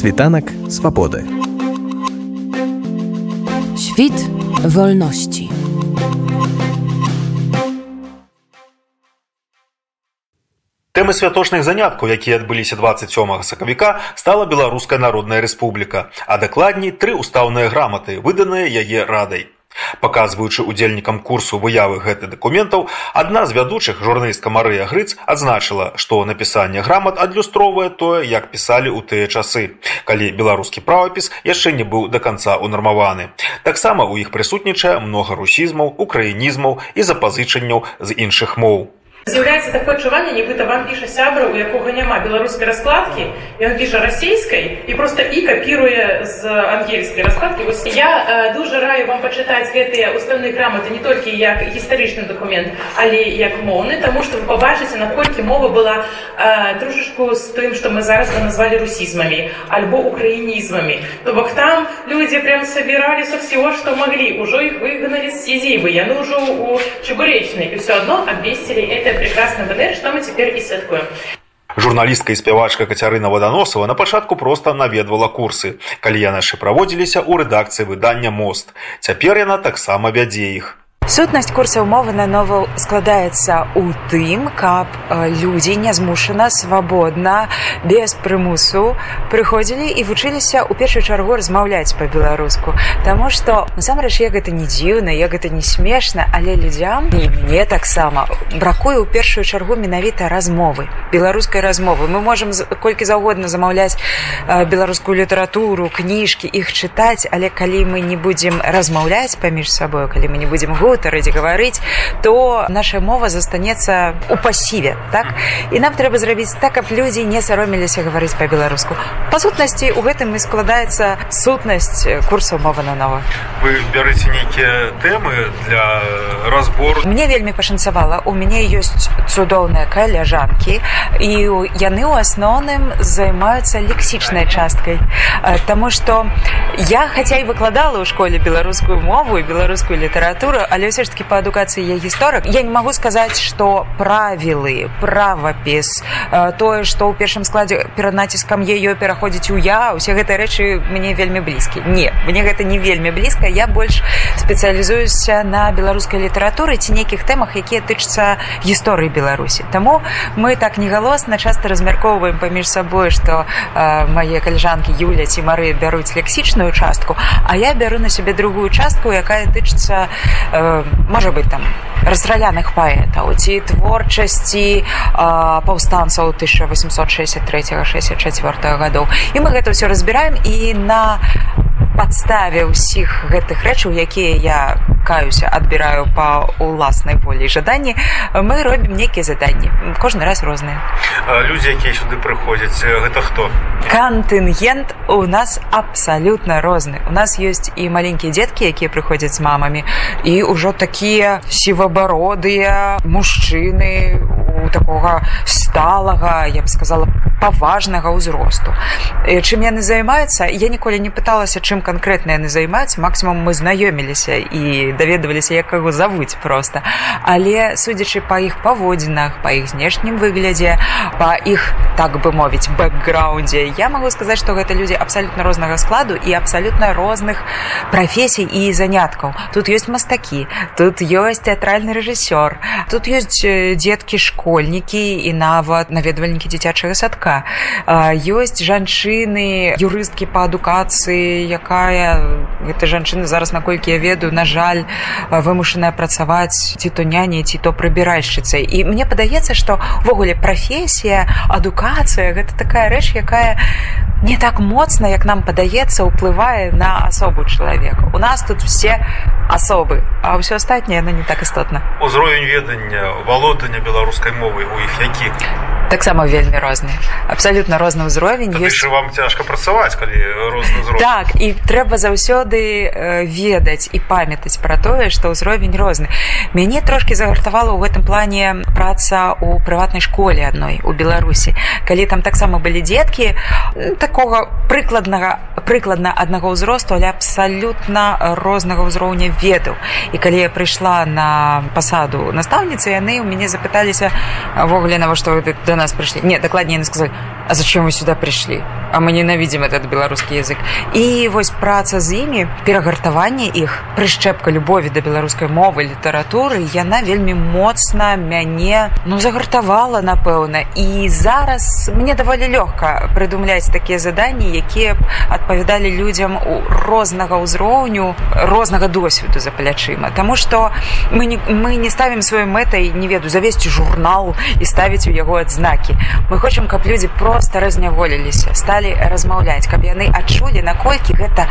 Світанак свабоды. Świt wolności. Тэмы святочных заняткаў, якія адбыліся 27 сакавіка, стала беларуская народная рэспубліка, а дакладней тры ўстаўныя граматы, выданыя яе радай. Паказваючы удзельнікам курсу выявы гэтых дакументаў, адна з вядучых журналістка Марыя Грыц адзначыла, што напісанне грамат адлюстроўвае тое, як пісалі ў тыя часы, калі беларускі правапіс яшчэ не быў да канца ўнармаваны. Таксама ў іх прысутнічае многа русізмаў, украінізмаў і запазычанняў з іншых моў. З'яўляецца такое адчуванне, нібыта вам піша сябра, у якога няма беларускай раскладкі, ён піша расійскай і проста і капіруе з ангельскай раскладкі. Вось я э, дужа раю вам пачытаць гэтыя уставныя граматы не толькі як гістарычны дакумент, але як моўны, таму што вы пабачыце, наколькі мова была э, трошачку з тым, што мы зараз назвалі русізмамі альбо украінізмамі. То бок там людзі прям сабіралі са всего, што маглі, ужо іх выгналі з сізівы, яны ўжо ў чабуречнай і ўсё адно абвесцілі это прекрасный БДР, что мы теперь и святкуем. Журналістка і спявачка Кацярына Ваданосава на пачатку проста наведвала курсы, калі яны яшчэ праводзіліся ў рэдакцыі выдання мост. Цяпер яна таксама вядзе іх. Сутнасць курсаў мовы на нову складаецца ў тым, каб людзі нязмушана свабодна без прымусу прыходзілі і вучыліся ў першую чаргу размаўляць па-беларуску. Таму што насамрэч я гэта не дзіўна, я гэта не смешна, але людзям і мне таксама бракуе ў першую чаргу менавіта размовы беларускай размовы. Мы можам колькі заўгодна замаўляць беларускую літаратуру, кніжкі іх чытаць, але калі мы не будзем размаўляць паміж сабою, калі мы не будзем гу гутарыць гаварыць то наша мова застанецца у пасіве так? І нам трэба зрабіць так каб людзі не сароміліся гаварыць па-беларуску. Па сутнасці у гэтым і складаецца сутнасць курсаў мова на нова вы бярыце нейкія тэмы для разбору. Мне вельмі пашанцавала. У мяне ёсць цудоўныя каляжанкі і яны ў асноўным займаюцца лексічнай часткай. Таму што я хаця і выкладала ў школе беларускую мову і беларускую літаратуру але ўсё ж таки по адукацыі я гісторык я не могу сказаць что правілы правапіс тое что ў першым складзе перад націскам ее пераходзіць у я усе гэтыя рэчы мне вельмі блізкі не мне гэта не вельмі блізка я больш спецыялізуюся на беларускай літаратуры ці нейкіх тэмах якія тычацца гісторыі беларусі таму мы так негалосна часто размяркоўваем паміж сабой что мае каляжанкі юля ці мары бяруць лексічную частку а я бяру на сябе другую частку якая тычыцца э, можа быть там расстраляных паэтаў ці творчасці паўстанцаў 1863 64 гадоў і мы гэта ўсё разбіраем і на падставе ўсіх гэтых рэчаў якія я каюся адбіраю па уласнай волі жаданні мы робім нейкія заданні кожны раз розныя людзі якія сюды прыходзяць гэта хто кантынгент у нас абсалютна розны у нас ёсць і маленькія дзеткі якія прыходзяць з мамамі і ўжо такія сівабародыя мужчыны у такога сталага я б сказала паважнага ўзросту. Чым яны займаюцца я ніколі не пыталася чым канкрэтна яны займаюцца. Максімум мы знаёміліся і даведаваліся як каго завуць просто але судзячы па іх паводзінах па іх знешнім выглядзе па іх так бы мовіць бэкграундзе я магу сказаць што гэта людзі абсалютна рознага складу і абсалютна розных прафесій і заняткаў. Тут ёсць мастакі тут ёсць тэатральны рэжысёр тут ёсць дзеткі школьнікі і нават наведвальнікі дзіцячага садка ёсць жанчыны юрысткі па адукацыі якая гэта жанчына зараз наколькі я ведаю на жаль вымушаная працаваць ці то няне ці то прыбіральшчыцай і мне падаецца што увогуле прафесія адукацыя гэта такая рэч якая не так моцна як нам падаецца ўплывае на асобу чалавека. У нас тут все асобы а ўсё астатняе яно не так істотна. Узровень ведання валодання беларускай мовы у іх які таксама вельмі розны абсалютна розны ўзровень ёсць вам цяжка працаваць калі так і трэба заўсёды ведаць і памятаць пра тое што ўзровень розны. Мяне трошки загартавала ў гэтым плане праца у прыватнай школе адной у беларусі. Калі там таксама былі дзеткі такога прыкладнага прыкладна аднаго ўзросту але абсалютна рознага ўзроўня ведаў. І калі я прыйшла на пасаду настаўніцы яны ў мяне запыталіся ввогуле навошта вы до нас прыйшлі не дакладней яны сказали а зачем вы сюда прыйшлі а мы ненавідзім этот беларускі язык і вось праца з імі перагартаванне іх прышчэпка любові да беларускай мовы літаратуры яна вельмі моцна мяне ну загартавала напэўна. І зараз мне даволі лёгка прыдумляць такія заданні якія б адпавядалі людзям у рознага ўзроўню рознага досведу за плячыма. Таму што мы не, мы не ставім сваёй мэтай не веду завесці журнал і ставіць у яго адзнакі мы хочам каб людзі просто разняволіліся сталі размаўляць каб яны адчулі наколькі гэта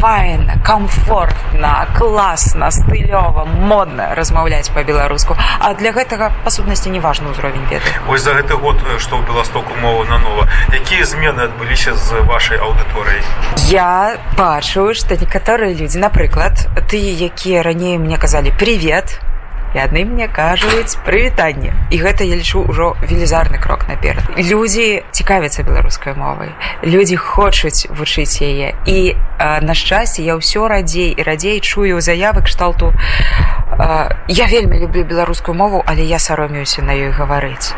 файна комфортна класна стылёва модна размаўляць по-беларуску а для гэтага па сутнасці неважны ўзровень веды Вось за гэты год што ў беластоку мова нанова якія змены адбыліся з вашай аўдыторыяй? Я бачу што некаторыя людзі напрыклад тыя якія раней мне казалі привет яны мне кажуць прывітанне і гэта я лічу ўжо велізарны крок наперад. Людзі цікавяцца беларускай мовай. Людзі хочуць вучыць яе. І э, на шчасце я ўсё радзей і радзей чую заявы кшталту э, я вельмі люблю беларускую мову але я саромеюся на ёй гаварыць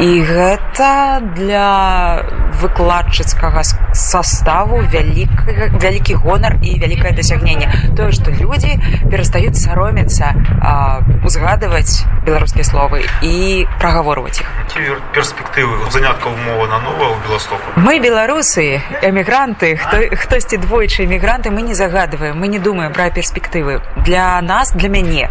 і гэта для выкладчыцкага составу вялік вялікі гонар і вялікае дасягненне тое што людзі перастаюць саромецца узгадываць беларускія словы і прагаворваць іх перспектывы заняткаў мова на нова ў беластоку мы беларусы эмігранты хто хтосьці двойчы эмігранты мы не загадваем мы не думаем пра перспектывы для нас для мяне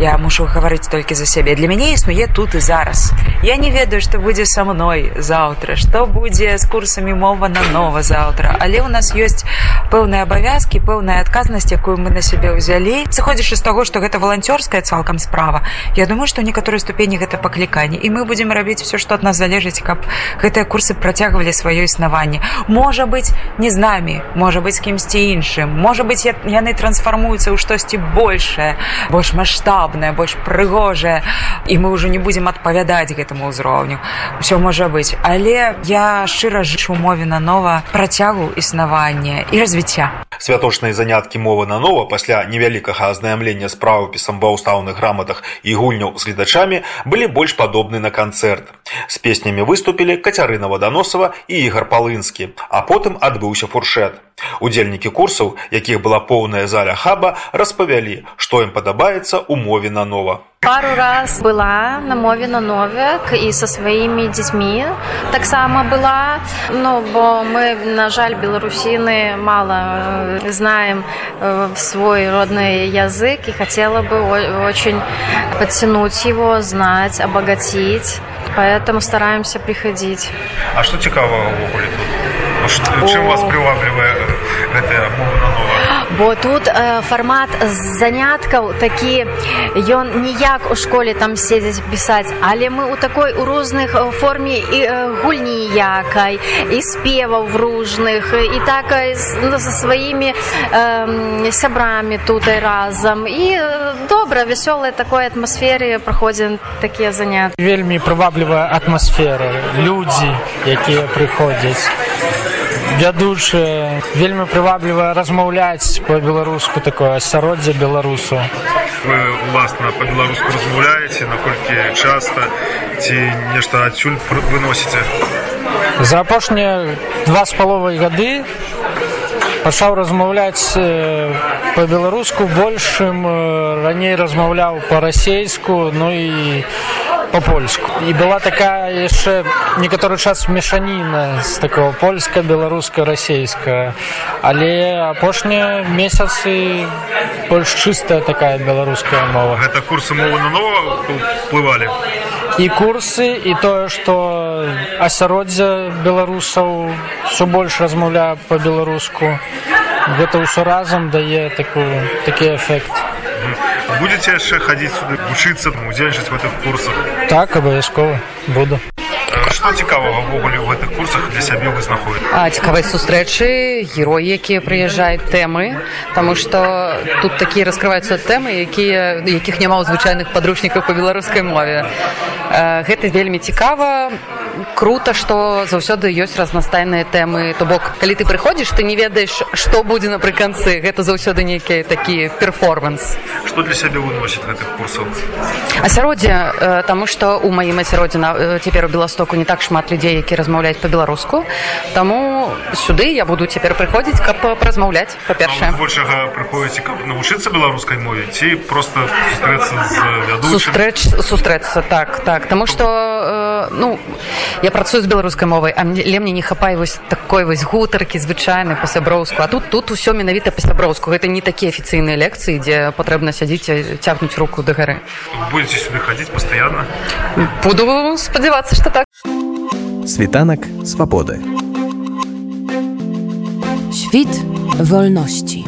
я мушу гаварыць толькі за сябе для мяне існуе тут і зараз. Я не ведаю што будзе са мной заўтра што будзе з курсамі мова на нова заўтра але ў нас ёсць пэўныя абавязкі пэўная адказнасць якую мы на сябе ўзялі сыходзячы з таго што гэта валанцёрская цалкам справа. Я думаю што некаторыя ступені гэта пакліканне і мы будзем рабіць все што ад нас залежыць каб гэтыя курсы працягвалі сваё існаванне можа быть не з намі можа быть кімсьці іншым можа быть яны трансфармуюцца ў штосьці большее больш маштабнае больш прыгожае і мы ўжо не будзем адпавядаць гэтаму ўзроўню все можа быть. Але я шчыра жычу мове на нова працягу існавання і развіцця. Святочныя заняткі мовы на нова пасля невялікага азнаямлення з правапісам ва ўстаўных граматах і гульняў з гледачамі былі больш падобны на канцэрт. З песнямі выступілі кацярына ваданосава і ігар палынскі а потым адбыўся фуршэт удзельнікі курсаў якіх была поўная заля хаба распавялі што ім падабаецца ў мове на нова. Пару раз была на мове на новек і со сваімі дзецьмі таксама была. Ну бо мы на жаль беларусіны мало знаем свой родный язык и хотела бы очень подтянуть его знать обогатить. Поэтому стараемся приходить. А что цікава увогуле тут чым вас приваблівае гэтая мова на нова бо тут э, фармат заняткаў такі ён ніяк у школе там седзець пісаць але мы у такой у розных форме і э, гульні якай і спеваў в ружных і так ну, со сваімі э, сябрамі тут разам. І э, добра вясёлай такой атмасферы праходзім такія заняткі. Вельмі прываблівая атмасфера людзі якія прыходзяць вядучы вельмі прывабліва размаўляць по-беларуску такое асяроддзе беларусу вы уласна по-беларуску размаўляеце наколькі часта ці нешта адсюль выносіце? За апошнія два з паловай гады пачаў размаўляць по-беларуску большым раней размаўляў па-расейску ну і по-польску і была такая яшчэ некаторы час мешаніна з такого польска беларуска расейская але апошнія месяцы больш чыстая такая беларуская мова. Гэта курсы мовы на нова уплывалі і курсы і тое што асяроддзе беларусаў все больш размаўляе по-беларуску гэта ўсё разам дае такую такі эфект будете яшчэ хадзіць сюды вучыцца удзельнічаць в гэтых курсах? Так абавязкова буду. Што цікавага ўвогуле ў гэтых курсах для сябе вы знаходзіце а цікавыя сустрэчы героі якія прыязджаюць тэмы таму што тут такія раскрываюцца тэмы якія якіх няма ў звычайных падручніках па беларускай мове гэта вельмі цікава. Круто што заўсёды ёсць разнастайныя тэмы. То бок калі ты прыходзіш ты не ведаеш што будзе напрыканцы. Гэта заўсёды нейкі такі перформанс. Што для сябе выносіць гэтых курсаў? асяроддзе э, таму што у маім асяроддзе э, цяпер у беластоку не так шмат людзей які размаўляюць па-беларуску. Таму сюды я буду цяпер прыходзіць каб размаўляць па-першае Большага прыходзіце, каб навучыцца беларускай мове ці проста сустрэцца з вядучым? сустрэч сустрэцца так так таму што э, ну я працую з беларускай мовай а мне не хапае вось такой вось гутаркі звычайнай па-сяброўску а тут тут усё менавіта па-сяброўску гэта не такія афіцыйныя лекцыі дзе патрэбна сядзіць і цягнуць руку да гары Будзеце сюды хадзіць пастаянна? буду спадзявацца што так Світанак свабоды. Świt wolności.